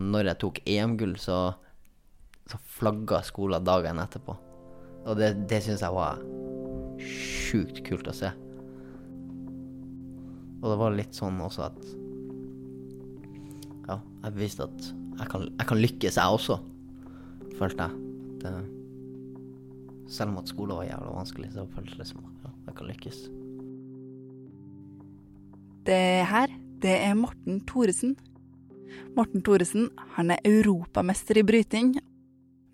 Når jeg tok EM-gull, så, så flagga skolen dagen etterpå. Og det, det syns jeg var sjukt kult å se. Og det var litt sånn også at Ja, jeg visste at jeg kan, jeg kan lykkes, jeg også, følte jeg. Det, selv om at skolen var jævla vanskelig, så føltes det som at ja, jeg kan lykkes. Det her, det er Morten Thoresen. Morten Thoresen han er europamester i bryting.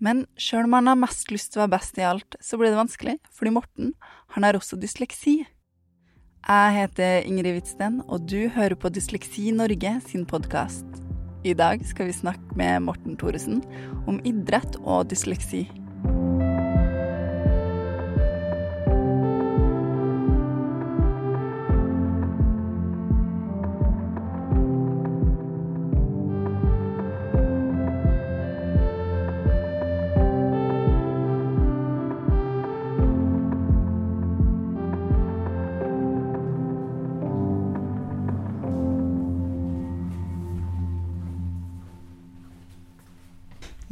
Men sjøl om han har mest lyst til å være best i alt, så blir det vanskelig, fordi Morten han har også dysleksi. Jeg heter Ingrid Hvitsten, og du hører på Dysleksi Norge sin podkast. I dag skal vi snakke med Morten Thoresen om idrett og dysleksi.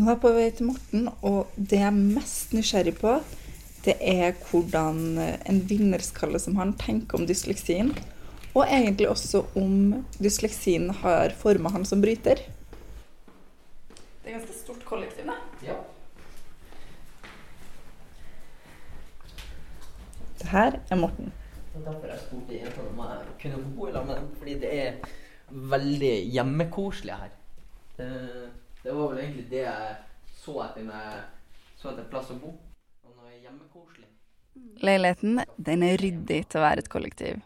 Nå er jeg på vei til Morten, og det jeg er mest nysgjerrig på, det er hvordan en vinnerskalle som han tenker om dysleksien. Og egentlig også om dysleksien har forma han som bryter. Det er ganske stort kollektiv, da. Ja. Det her er Morten. Det er derfor jeg spurte om jeg kunne bo i lag med dem. Fordi det er veldig hjemmekoselig her. Det, det var vel egentlig det jeg så etter når jeg så etter plass å bo. Og noe hjemmekoselig. Leiligheten den er ryddig til å være et kollektiv.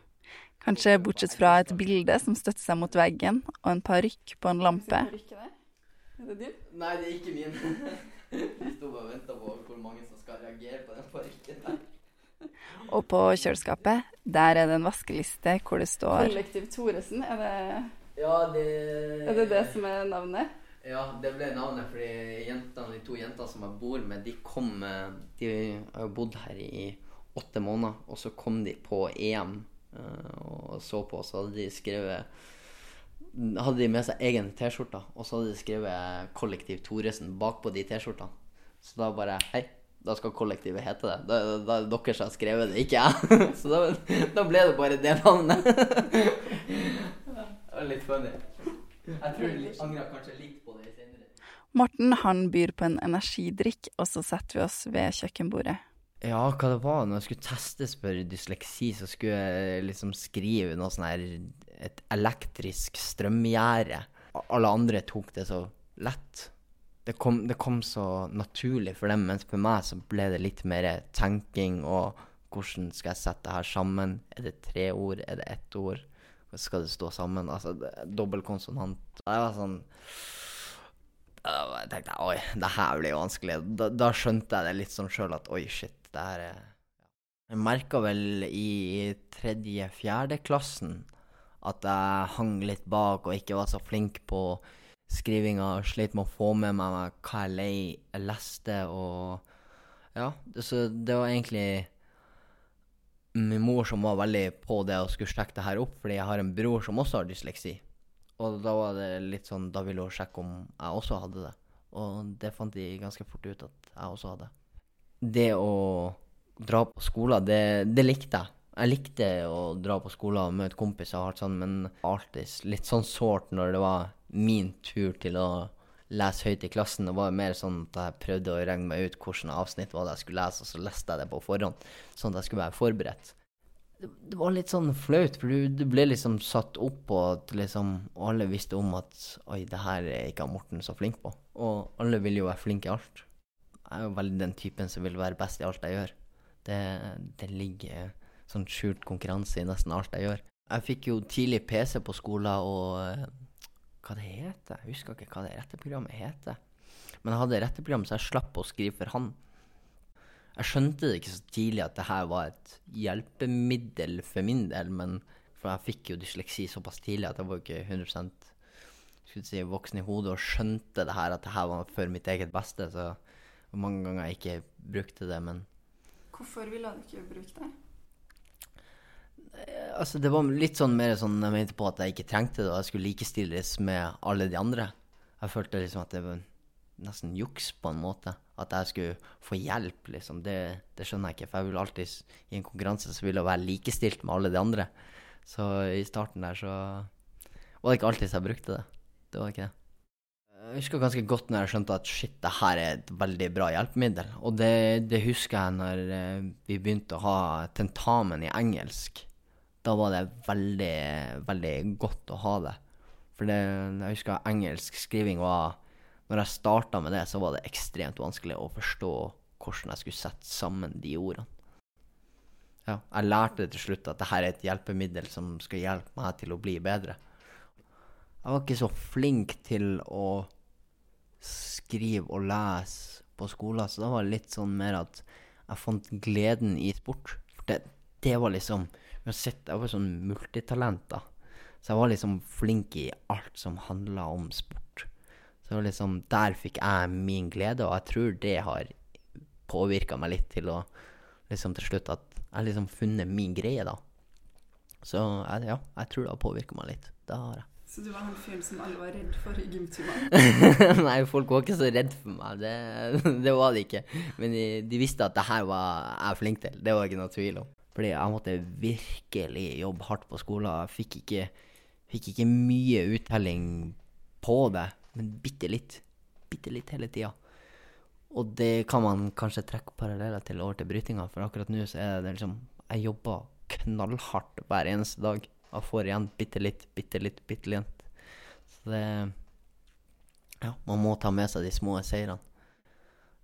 Kanskje bortsett fra et bilde som støtter seg mot veggen, og en parykk på en lampe. Er det din? Nei, det er ikke min. Vi sto og venta på hvor mange som skal reagere på den parykken der. Og på kjøleskapet, der er det en vaskeliste hvor det står Kollektiv Thoresen, er det, Ja, det er det det som er navnet? Ja, det ble navnet fordi jentene, de to jentene som jeg bor med, de kom eh, De har jo bodd her i åtte måneder, og så kom de på EM eh, og så på, så hadde de skrevet hadde de med seg egen T-skjorte, og så hadde de skrevet 'Kollektiv Thoresen' bakpå de T-skjortene. Så da bare Hei, da skal kollektivet hete det. Da, da er det dere som har skrevet det, ikke jeg. Så da, da ble det bare det navnet. det var litt funny. Jeg tror de angrer kanskje litt. Morten han byr på en energidrikk, og så setter vi oss ved kjøkkenbordet. Ja, hva det var? Når jeg skulle testes for dysleksi, så skulle jeg liksom skrive noe sånn her Et elektrisk strømgjerde. Alle andre tok det så lett. Det kom, det kom så naturlig for dem, mens for meg så ble det litt mer tenking og hvordan skal jeg sette det her sammen? Er det tre ord? Er det ett ord? Skal det stå sammen? Altså, dobbeltkonsonant. Det var sånn jeg tenkte oi, det her blir vanskelig. Da, da skjønte jeg det litt sånn sjøl at oi, shit, det her er Jeg merka vel i tredje-fjerde klassen at jeg hang litt bak og ikke var så flink på skrivinga. Slet med å få med meg hva jeg lei, jeg leste og Ja, så det var egentlig min mor som var veldig på det og skulle sjekke det her opp, fordi jeg har en bror som også har dysleksi. Og da var det litt sånn, da ville hun sjekke om jeg også hadde det. Og det fant de ganske fort ut at jeg også hadde. Det å dra på skolen, det, det likte jeg. Jeg likte å dra på skolen og møte kompiser og alt sånt, men alltid litt sånn sårt når det var min tur til å lese høyt i klassen. Det var mer sånn at jeg prøvde å regne meg ut hvilket avsnitt var det jeg skulle lese, og så leste jeg det på forhånd, sånn at jeg skulle være forberedt det, var litt sånn flaut, for du, du ble liksom satt opp på at liksom alle visste om at Oi, det her er ikke Morten så flink på. Og alle vil jo være flink i alt. Jeg er jo veldig den typen som vil være best i alt jeg gjør. Det, det ligger sånn skjult konkurranse i nesten alt jeg gjør. Jeg fikk jo tidlig PC på skolen og Hva det heter? Jeg husker ikke hva det retteprogrammet heter. Men jeg hadde retteprogram, så jeg slapp å skrive for han. Jeg skjønte det ikke så tidlig at det her var et hjelpemiddel for min del, men for jeg fikk jo dysleksi såpass tidlig at jeg var ikke 100% skulle si, voksen i hodet og skjønte det her at det her var for mitt eget beste. Så mange ganger jeg ikke brukte det, men Hvorfor ville du ikke bruke det? eh, altså, det var litt sånn mer sånn jeg mente på at jeg ikke trengte det, og jeg skulle likestilles med alle de andre. Jeg følte liksom at det var nesten juks på en måte. At jeg skulle få hjelp, liksom. Det, det skjønner jeg ikke. For jeg vil alltid, i en konkurranse, så vil jeg være likestilt med alle de andre. Så i starten der så var det ikke alltid så jeg brukte det. Det var ikke det. Jeg husker ganske godt når jeg skjønte at shit, det her er et veldig bra hjelpemiddel. Og det, det husker jeg når eh, vi begynte å ha tentamen i engelsk. Da var det veldig, veldig godt å ha det. For det, jeg husker engelsk skriving var Når jeg starta med det, så var det ekstremt vanskelig å forstå hvordan jeg skulle sette sammen de ordene. Ja, jeg lærte til slutt at dette er et hjelpemiddel som skal hjelpe meg til å bli bedre. Jeg var ikke så flink til å skrive og lese på skolen, så da var det litt sånn mer at jeg fant gleden i sport. For det, det var liksom Uansett, jeg var sånn multitalent, da. Så jeg var liksom flink i alt som handla om sport. Så liksom Der fikk jeg min glede, og jeg tror det har påvirka meg litt til å liksom til slutt at jeg har liksom funnet min greie, da. Så ja, jeg tror det har påvirka meg litt. Det har jeg. Så du var han fyren som alle var redd for i gymtimene? Nei, folk var ikke så redd for meg. Det, det var de ikke. Men de, de visste at det her var jeg flink til. Det var ikke noe tvil om. Fordi jeg måtte virkelig jobbe hardt på skolen. Jeg fikk ikke, fikk ikke mye uttelling på det, men bitte litt. Bitte litt hele tida. Og det kan man kanskje trekke paralleller til over til brytinga, for akkurat nå så er det liksom Jeg jobber knallhardt hver eneste dag Jeg får igjen bitte litt, bitte litt, bitte litt. Så det Ja, man må ta med seg de små seirene.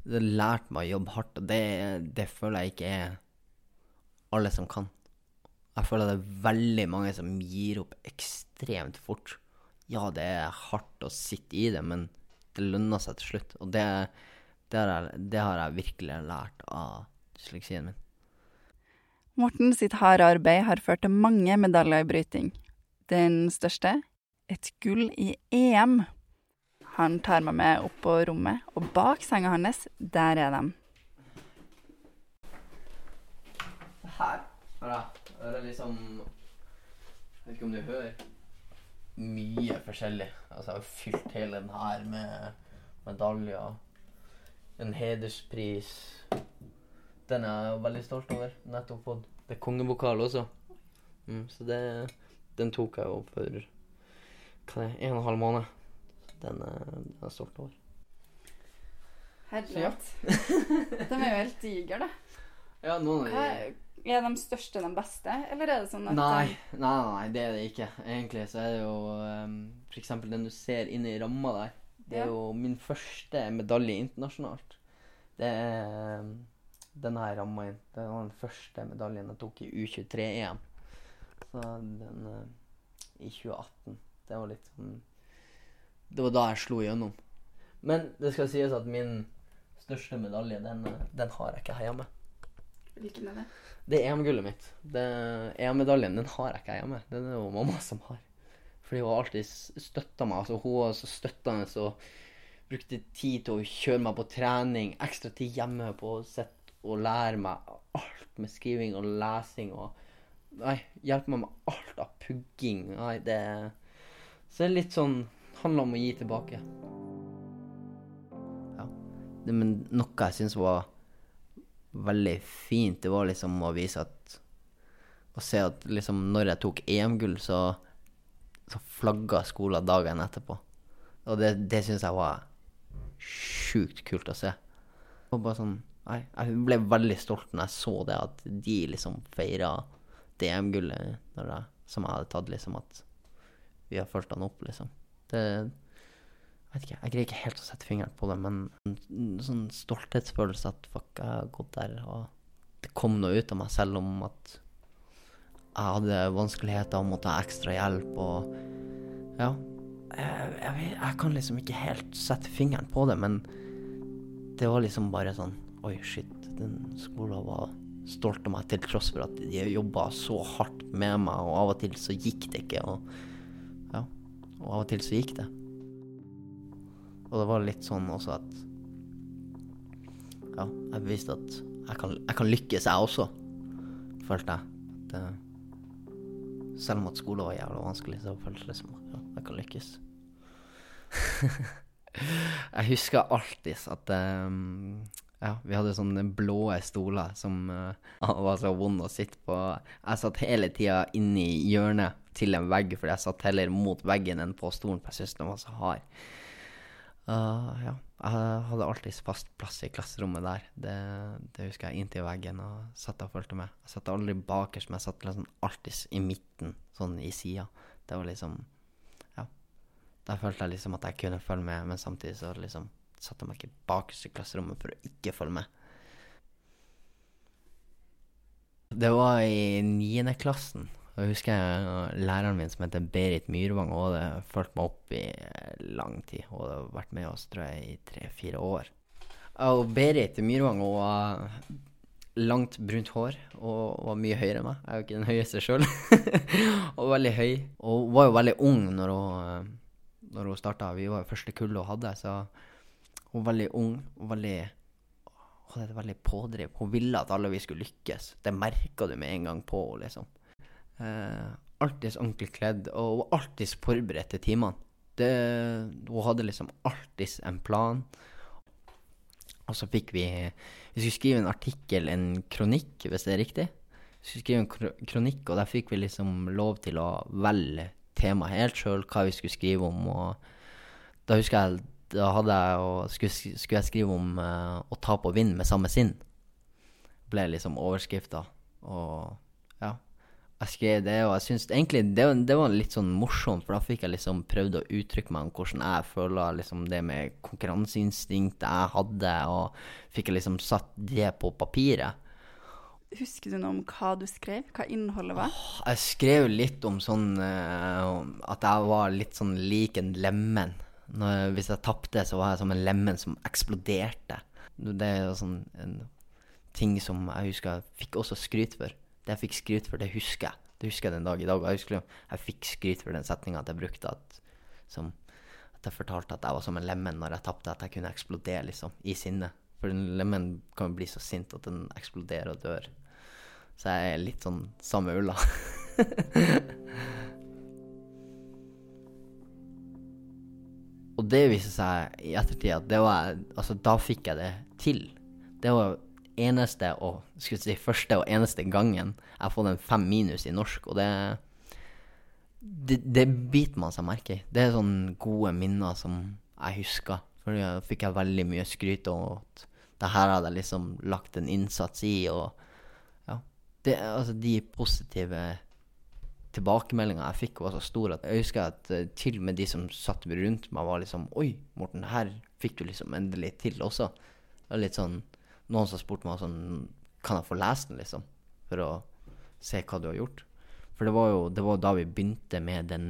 Det har lært meg å jobbe hardt, og det, det føler jeg ikke er alle som kan. Jeg føler det er veldig mange som gir opp ekstremt fort. Ja, det er hardt å sitte i det, men det lønner seg til slutt. Og det, det, har, jeg, det har jeg virkelig lært av dysleksien min. Morten sitt harde arbeid har ført til mange medaljer i bryting. Den største et gull i EM. Han tar meg med opp på rommet, og bak senga hans, der er de. Her har jeg, er liksom Jeg vet ikke om du hører mye forskjellig. Altså, jeg har fylt hele den her med medaljer. En hederspris. Den er jeg veldig stolt over. Nettopp fått. Det er kongepokal også. Mm, så det Den tok jeg jo for hva det en og en halv måned. Den, er- den er jeg stolt over. Herlighet. De er jo helt digre, da. Ja, noen av er, er de største de beste, eller er det sånn at Nei, nei, nei, det er det ikke. Egentlig så er det jo um, for eksempel den du ser inne i ramma der. Det er Ja. jo min første medalje internasjonalt. Det er um, denne ramma inn. Det var den første medaljen jeg tok i U23-EM. Så den uh, i 2018. Det var litt sånn Det var da jeg slo igjennom. Men det skal sies at min største medalje, den, uh, den har jeg ikke her hjemme. Hvilken er det? Det er EM-gullet mitt. EM-medaljen den har jeg ikke hjemme. Den er jo mamma som har. Fordi hun har alltid støtta meg. Altså, hun var så støttende og brukte tid til å kjøre meg på trening. Ekstra tid hjemme på å sitte og lære meg alt med skriving og lesing. og Nei, hjelpe meg med alt av pugging. Nei, det Så det er litt sånn Handler om å gi tilbake. Ja. Det, men noe jeg syns var veldig fint. Det var liksom å vise at Å se at liksom når jeg tok EM-gull, så, så flagga skolen dagen etterpå. Og det, det syns jeg var sjukt kult å se. Og bare sånn Nei, jeg ble veldig stolt når jeg så det, at de liksom feira det EM-gullet som jeg hadde tatt, liksom at vi har fulgt han opp, liksom. Det vet ikke, jeg greier ikke helt å sette fingeren på det, men en sånn stolthetsfølelse at fuck, jeg har gått der, og det kom noe ut av meg, selv om at jeg hadde vanskeligheter og måtte ha ekstra hjelp, og ja. Jeg, jeg, jeg kan liksom ikke helt sette fingeren på det, men det var liksom bare sånn Oi, shit, den skolen var stolt av meg, til tross for at de jobba så hardt med meg, og av og til så gikk det ikke, og ja. Og av og til så gikk det. Og det var litt sånn også at Ja, jeg beviste at jeg kan, jeg kan lykkes, jeg også, følte jeg. At, uh, selv om at skole var jævla vanskelig, så føltes det som ja, jeg kan lykkes. Jeg husker alltid at um, ja, vi hadde sånne blå stoler som uh, var så vonde å sitte på. Jeg satt hele tida inni hjørnet til en vegg, fordi jeg satt heller mot veggen enn på stolen, for jeg syntes den var så hard. Uh, ja, jeg hadde alltid fast plass i klasserommet der. Det, det husker jeg inntil veggen og satt og fulgte med. Jeg satt aldri bakerst, men jeg satt liksom alltid i midten, sånn i sida. Det var liksom Ja. Der følte jeg liksom at jeg kunne følge med, men samtidig så liksom satte jeg meg ikke bakerst i klasserommet for å ikke følge med. Det var i niende klassen. Jeg husker jeg, læreren min som heter Berit Myrvang, og hadde fulgt meg opp i lang tid. Hun hadde vært med oss tror jeg, i tre-fire år. Og Berit Myrvang hun var langt, brunt hår og var mye høyere enn meg. Jeg er jo ikke den høyeste sjøl. og veldig høy. Og hun var jo veldig ung når hun, når hun starta. Vi var jo første kullet hun hadde, så hun var veldig ung og veldig Hun hadde veldig pådriv. Hun ville at alle vi skulle lykkes. Det merka du med en gang på henne, liksom. Eh, alltid ordentlig kledd, og var alltid forberedt til timene. Hun hadde liksom alltid en plan. Og så fikk vi Vi skulle skrive en artikkel, en kronikk, hvis det er riktig. Vi skulle skrive en kronikk, og der fikk vi liksom lov til å velge tema helt sjøl, hva vi skulle skrive om. Og da husker jeg da hadde jeg og skulle, skulle jeg skrive om uh, å tape og vinne med samme sinn. Ble liksom overskrifta. Og. Jeg skrev det, og jeg syns egentlig det, det, var litt sånn morsomt, for da fikk jeg liksom prøvd å uttrykke meg om hvordan jeg føler liksom det med konkurranseinstinktet jeg hadde, og fikk jeg liksom satt det på papiret. Husker du noe om hva du skrev? Hva innholdet var? Oh, jeg skrev litt om sånn uh, at jeg var litt sånn lik en lemen. Når, hvis jeg tapte, så var jeg som en lemen som eksploderte. Det er jo sånn en ting som jeg husker jeg fikk også skryt for. Det jeg fikk skryt for, det husker jeg. Det husker jeg den dag i dag. Jeg husker jeg fikk skryt for den setninga at jeg brukte. At, som, at jeg fortalte at jeg var som en lemen når jeg tapte. At jeg kunne eksplodere liksom, i sinne. For en lemen kan bli så sint at den eksploderer og dør. Så jeg er litt sånn samme ulla. Og det viste seg i ettertid at det var Altså, da fikk jeg det til. Det var eneste og skulle si første og eneste gangen jeg har fått en fem minus i norsk, og det det, det biter man seg merke i. Det er sånne gode minner som jeg husker. For da fikk jeg veldig mye skryt om at det her hadde jeg liksom lagt en innsats i, og ja. Det, altså, de positive tilbakemeldinga jeg fikk, var så stor at jeg husker at uh, til og med de som satt rundt meg, var liksom Oi, Morten, her fikk du liksom endelig til også. Det var litt sånn Noen som spurte meg sånn Kan jeg få lese den, liksom? For å se hva du har gjort. For det var jo det var da vi begynte med den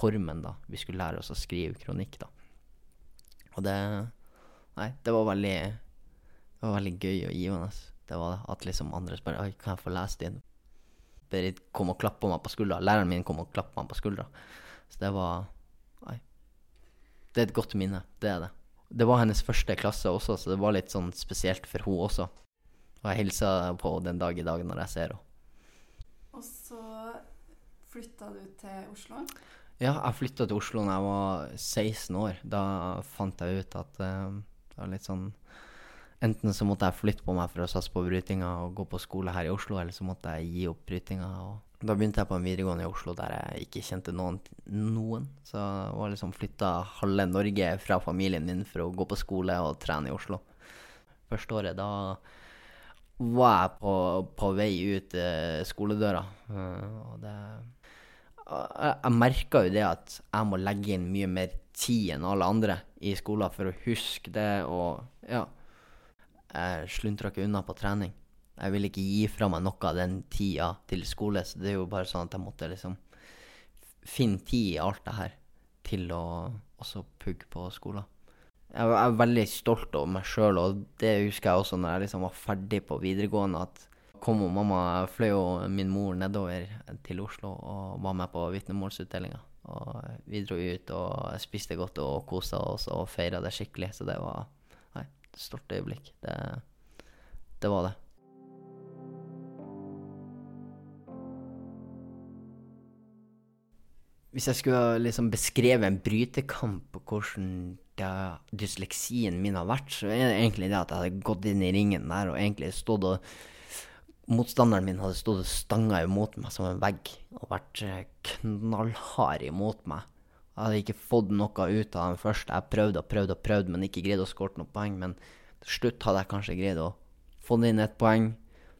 formen, da. Vi skulle lære oss å skrive kronikk, da. Og det Nei, det var veldig Det var veldig gøy og givende. Det var det. At liksom andre spør Oi, kan jeg få lese din? Berit kom og klappa meg på skuldra. Læreren min kom og klappa meg på skuldra. Så det var Nei. Det er et godt minne. Det er det. Det var hennes første klasse også, så det var litt sånn spesielt for hun også. Og jeg hilser på den dag i dag når jeg ser henne. Og så flytta du til Oslo? Ja, jeg flytta til Oslo da jeg var 16 år. Da fant jeg ut at uh, det var litt sånn Enten så måtte jeg flytte på meg for å satse på brytinga og gå på skole her i Oslo, eller så måtte jeg gi opp brytinga. Og da begynte jeg på en videregående i Oslo der jeg ikke kjente noen. noen. Så jeg var liksom flytta halve Norge fra familien min for å gå på skole og trene i Oslo. Første året, da var jeg på, på vei ut uh, skoledøra. Uh, og det Jeg, jeg merka jo det at jeg må legge inn mye mer tid enn alle andre i skolen for å huske det og Ja jeg sluntra ikke unna på trening. Jeg ville ikke gi fra meg noe av den tida til skole, så det er jo bare sånn at jeg måtte liksom finne tid i alt det her til å også pugge på skolen. Jeg er veldig stolt over meg sjøl, og det husker jeg også når jeg liksom var ferdig på videregående. at kom og mamma fløy jo min mor nedover til Oslo og var med på vitnemålsutdelinga. Og vi dro ut og spiste godt og kosa oss og feira det skikkelig, så det var et stolt øyeblikk. Det, det var det. Hvis jeg skulle liksom beskreve en brytekamp på hvordan da dysleksien min har vært, så er det egentlig det at jeg hadde gått inn i ringen der og egentlig stått og Motstanderen min hadde stått og stanga imot meg som en vegg og vært eh, knallhard imot meg. Jeg hadde ikke fått noe ut av den første. Jeg prøvde og prøvde og prøvde, men ikke greide å skåre noen poeng. Men til slutt hadde jeg kanskje greid å få inn et poeng.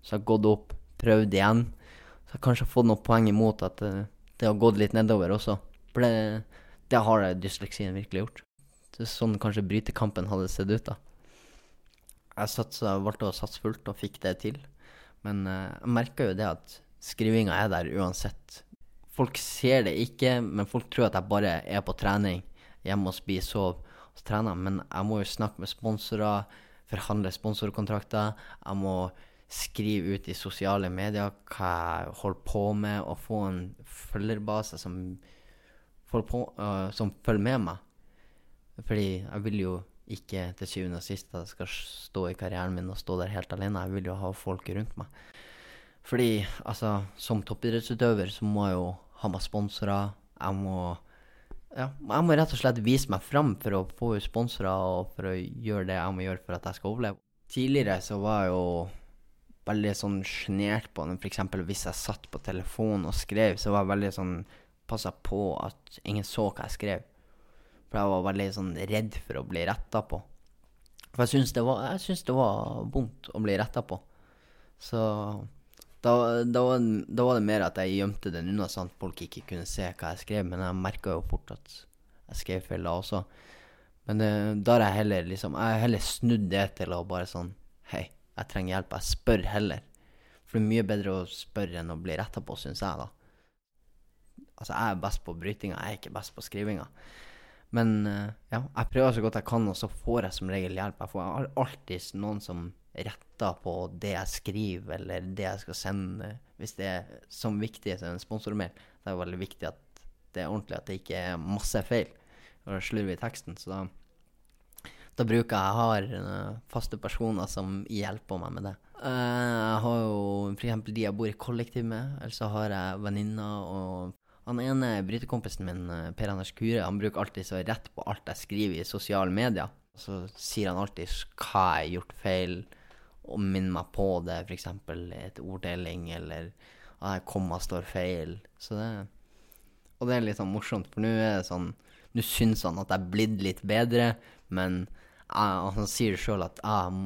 Så jeg har gått opp, prøvd igjen. Så jeg har kanskje fått noen poeng imot at eh, det har gått litt nedover også. For det, det har dysleksien virkelig gjort. Det er sånn kanskje brytekampen hadde sett ut, da. Jeg satsa, valgte å satse fullt og fikk det til. Men uh, jeg merker jo det at skrivinga er der uansett. Folk ser det ikke, men folk tror at jeg bare er på trening hjemme og spiser, sover og trener. Men jeg må jo snakke med sponsorer, forhandle sponsorkontrakter. Jeg må skrive ut i sosiale medier hva jeg holder på med, og få en følgerbase som, på, uh, som følger med meg. Fordi jeg vil jo ikke til syvende og sist at jeg skal stå i karrieren min og stå der helt alene. Jeg vil jo ha folk rundt meg. Fordi altså, som toppidrettsutøver så må jeg jo ha meg sponsorer. Jeg må ja, jeg må rett og slett vise meg fram for å få sponsorer og for å gjøre det jeg må gjøre for at jeg skal overleve. Tidligere så var jeg jo veldig sånn sjenert på den. F.eks. hvis jeg satt på telefonen og skrev, så var jeg veldig sånn passa på at ingen så hva jeg skrev. For jeg var veldig sånn redd for å bli retta på. For jeg syns det, det, var vondt å bli retta på. Så da, da, var, da, var, det mer at jeg gjemte den unna, sånn at folk ikke kunne se hva jeg skrev. Men jeg merka jo fort at jeg skrev feil da også. Men det, da har jeg heller liksom Jeg har heller snudd det til å bare sånn Hei, jeg trenger hjelp. Jeg spør heller. For det er mye bedre å spørre enn å bli retta på, syns jeg, da. Altså, jeg er best på brytinga, jeg er ikke best på skrivinga. Men uh, ja, jeg prøver så godt jeg kan, og så får jeg som regel hjelp. Jeg får alltid noen som retter på det jeg skriver, eller det jeg skal sende. Hvis det er som viktig som en sponsormail, det er veldig viktig at det er ordentlig, at det ikke er masse feil og slurv i teksten. Så da, da bruker jeg jeg ha uh, faste personer som hjelper meg med det. Uh, jeg har jo f.eks. de jeg bor i kollektiv med, eller så har jeg venninner og han ene brytekompisen min, eh, Per Anders Kure, han bruker alltid så rett på alt jeg skriver i sosiale medier. Så sier han alltid hva jeg har gjort feil, og minner meg på det, f.eks. et orddeling, eller at komma står feil. Så det, og det er litt sånn morsomt, for nå er det sånn Nå syns han at jeg er blitt litt bedre, men jeg, han sier sjøl at jeg,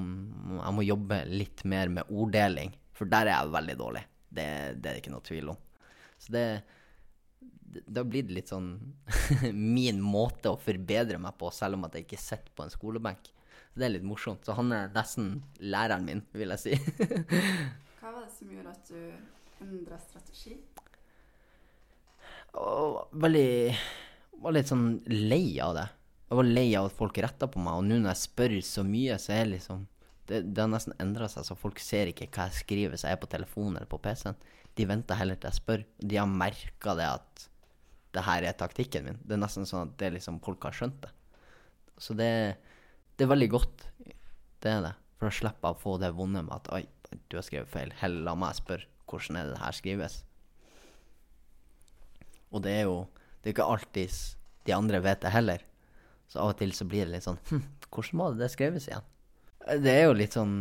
jeg, må jobbe litt mer med orddeling, for der er jeg veldig dårlig. Det, det er det ikke noe tvil om. Så det da blir det litt sånn min måte å forbedre meg på, selv om at jeg ikke sitter på en skolebenk. Så det er litt morsomt. Så han er nesten læreren min, vil jeg si. Hva var det som gjorde at du endra strategi? Og veldig var litt sånn lei av det. Jeg var lei av at folk retta på meg, og nå når jeg spør så mye, så er liksom Det, det har nesten endra seg, så folk ser ikke hva jeg skriver, hvis jeg er på telefonen eller på PC-en. De venter heller til jeg spør. De har merka det at det her er taktikken min. Det er nesten sånn at det liksom folk har skjønt det. Så det, det er veldig godt. Det er det. For å slippe å få det vonde med at oi, du har skrevet feil. Heller la meg spørre hvordan er det her skrives. Og det er jo det er ikke alltid de andre vet det heller. Så av og til så blir det litt sånn hm, hvordan må det skreves igjen? Det er jo litt sånn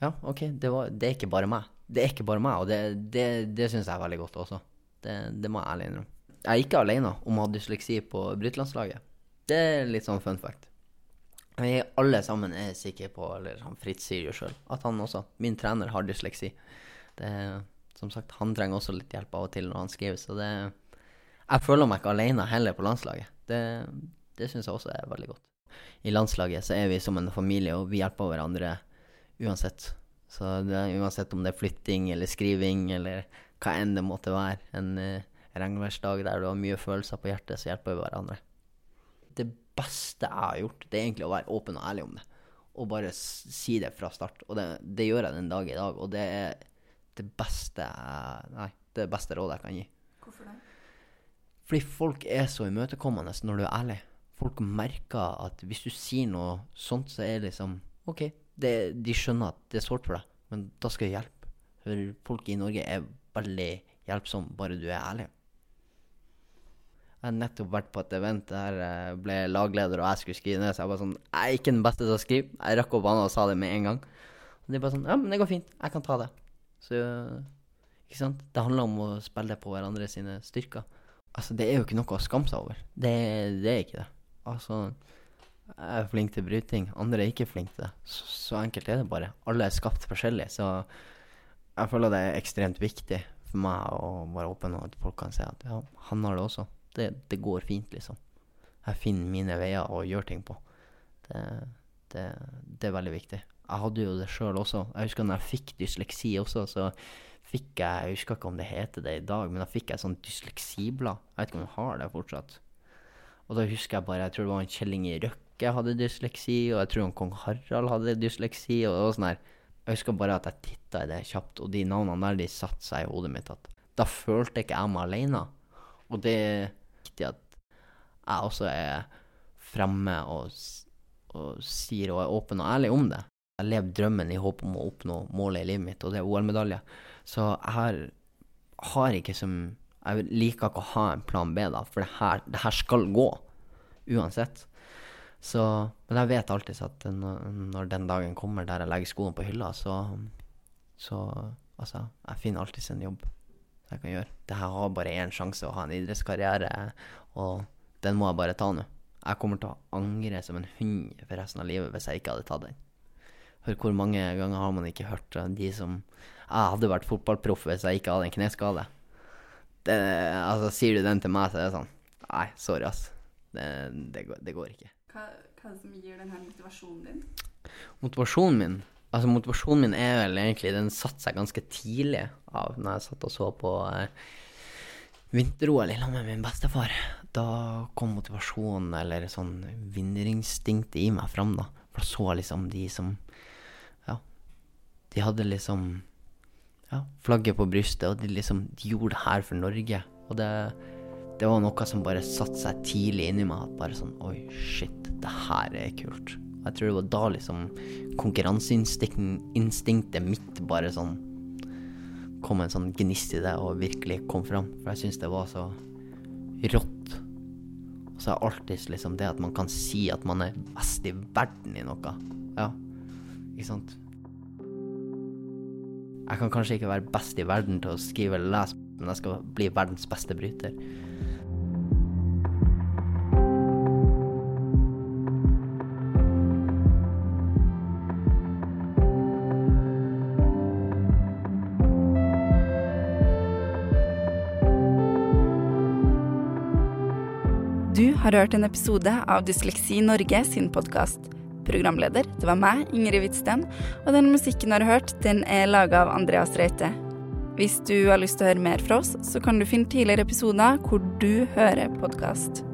Ja, OK, det, var, det er ikke bare meg. Det er ikke bare meg, og det, det, det syns jeg er veldig godt også. Det, det må jeg ærlig innrømme. Jeg er ikke alene om å ha dysleksi på brytelandslaget. Det er litt sånn fun fact. Vi alle sammen er sikre på, eller han Fritz sier jo sjøl, at han også, min trener, har dysleksi. Det, som sagt, han trenger også litt hjelp av og til når han skriver, så det Jeg føler meg ikke alene heller på landslaget. Det, det syns jeg også er veldig godt. I landslaget så er vi som en familie, og vi hjelper hverandre uansett. Så det, uansett om det er flytting eller skriving eller hva enn det måtte være. En uh, regnværsdag der du har mye følelser på hjertet, så hjelper vi hverandre. Det beste jeg har gjort, det er egentlig å være åpen og ærlig om det. Og bare si det fra start. Og det, det gjør jeg den dag i dag. Og det er det beste Nei, det beste rådet jeg kan gi. Hvorfor det? Fordi folk er så imøtekommende når du er ærlig. Folk merker at hvis du sier noe sånt, så er det liksom OK, det, de skjønner at det er sårt for deg, men da skal jeg hjelpe. For folk i Norge er veldig hjelpsomme, bare du er ærlig. Jeg har nettopp vært på et event der jeg ble lagleder og jeg skulle skrive ned, så jeg var sånn Jeg er ikke den beste til å skrive. Jeg rakk opp hånda og sa det med en gang. Og de bare sånn Ja, men det går fint. Jeg kan ta det. Så Ikke sant? Det handler om å spille på hverandre sine styrker. Altså, det er jo ikke noe å skamme seg over. Det, det er ikke det. Altså jeg er flink til å bryte ting, andre er ikke flink til det. Så, så enkelt er det bare. Alle er skapt forskjellig, så jeg føler det er ekstremt viktig for meg å være åpen, og at folk kan si at ja, han har det også. Det, det går fint, liksom. Jeg finner mine veier å gjøre ting på. Det, det, det er veldig viktig. Jeg hadde jo det sjøl også. Jeg husker når jeg fikk dysleksi også, så fikk jeg Jeg husker ikke om det heter det i dag, men da fikk jeg sånn dysleksiblad. Jeg vet ikke om jeg har det fortsatt. Og da husker jeg bare Jeg tror det var en Kjell Inge Røkke hadde dysleksi, og jeg tror han kong Harald hadde dysleksi, og det var sånn her Jeg husker bare at jeg titta i det kjapt, og de navnene der, de satte seg i hodet mitt at da følte ikke jeg meg aleine. Og det er viktig at jeg også er fremme og, og sier og er åpen og ærlig om det. Jeg lever drømmen i håp om å oppnå målet i livet mitt, og det er OL-medalje. Så jeg har, har ikke som Jeg liker ikke å ha en plan B, da, for det her, det her skal gå. Uansett. Så Men jeg vet alltid at når, den dagen kommer der jeg legger skoene på hylla, så Så altså, jeg finner alltids en jobb jeg kan gjøre. Det her har bare én sjanse å ha en idrettskarriere, og den må jeg bare ta nå. Jeg kommer til å angre som en hund for resten av livet hvis jeg ikke hadde tatt den. Hør hvor mange ganger har man ikke hørt de som Jeg hadde vært fotballproff hvis jeg ikke hadde en kneskade. Det, altså, sier du den til meg, så er det sånn Nei, sorry, ass. Det, det, går, det går ikke. Hva, hva er det som gir denne motivasjonen din? Motivasjonen min Altså, motivasjonen min er vel egentlig Den satte seg ganske tidlig av når jeg satt og så på eh, vinter-OL sammen med min bestefar. Da kom motivasjonen, eller sånn vinnerinstinktet i meg fram, da. For da så liksom de som Ja. De hadde liksom ja, flagget på brystet, og de liksom De gjorde det her for Norge. Og det, det var noe som bare satte seg tidlig inni meg. Bare sånn Oi, shit, det her er kult. Jeg tror det var da liksom konkurranseinstinktet mitt bare sånn kom en sånn gnist i det og virkelig kom fram. For jeg syns det var så rått. Og så er alltid liksom det at man kan si at man er best i verden i noe. Ja, ikke sant? Jeg kan kanskje ikke være best i verden til å skrive eller lese, men jeg skal bli verdens beste bryter. Du har hørt en episode av Dysleksi Norge sin podkast. Programleder, det var meg, Ingrid Hvitsten, og den musikken har du hørt, den er laga av Andreas Reite. Hvis du har lyst til å høre mer fra oss, så kan du finne tidligere episoder hvor du hører podkast.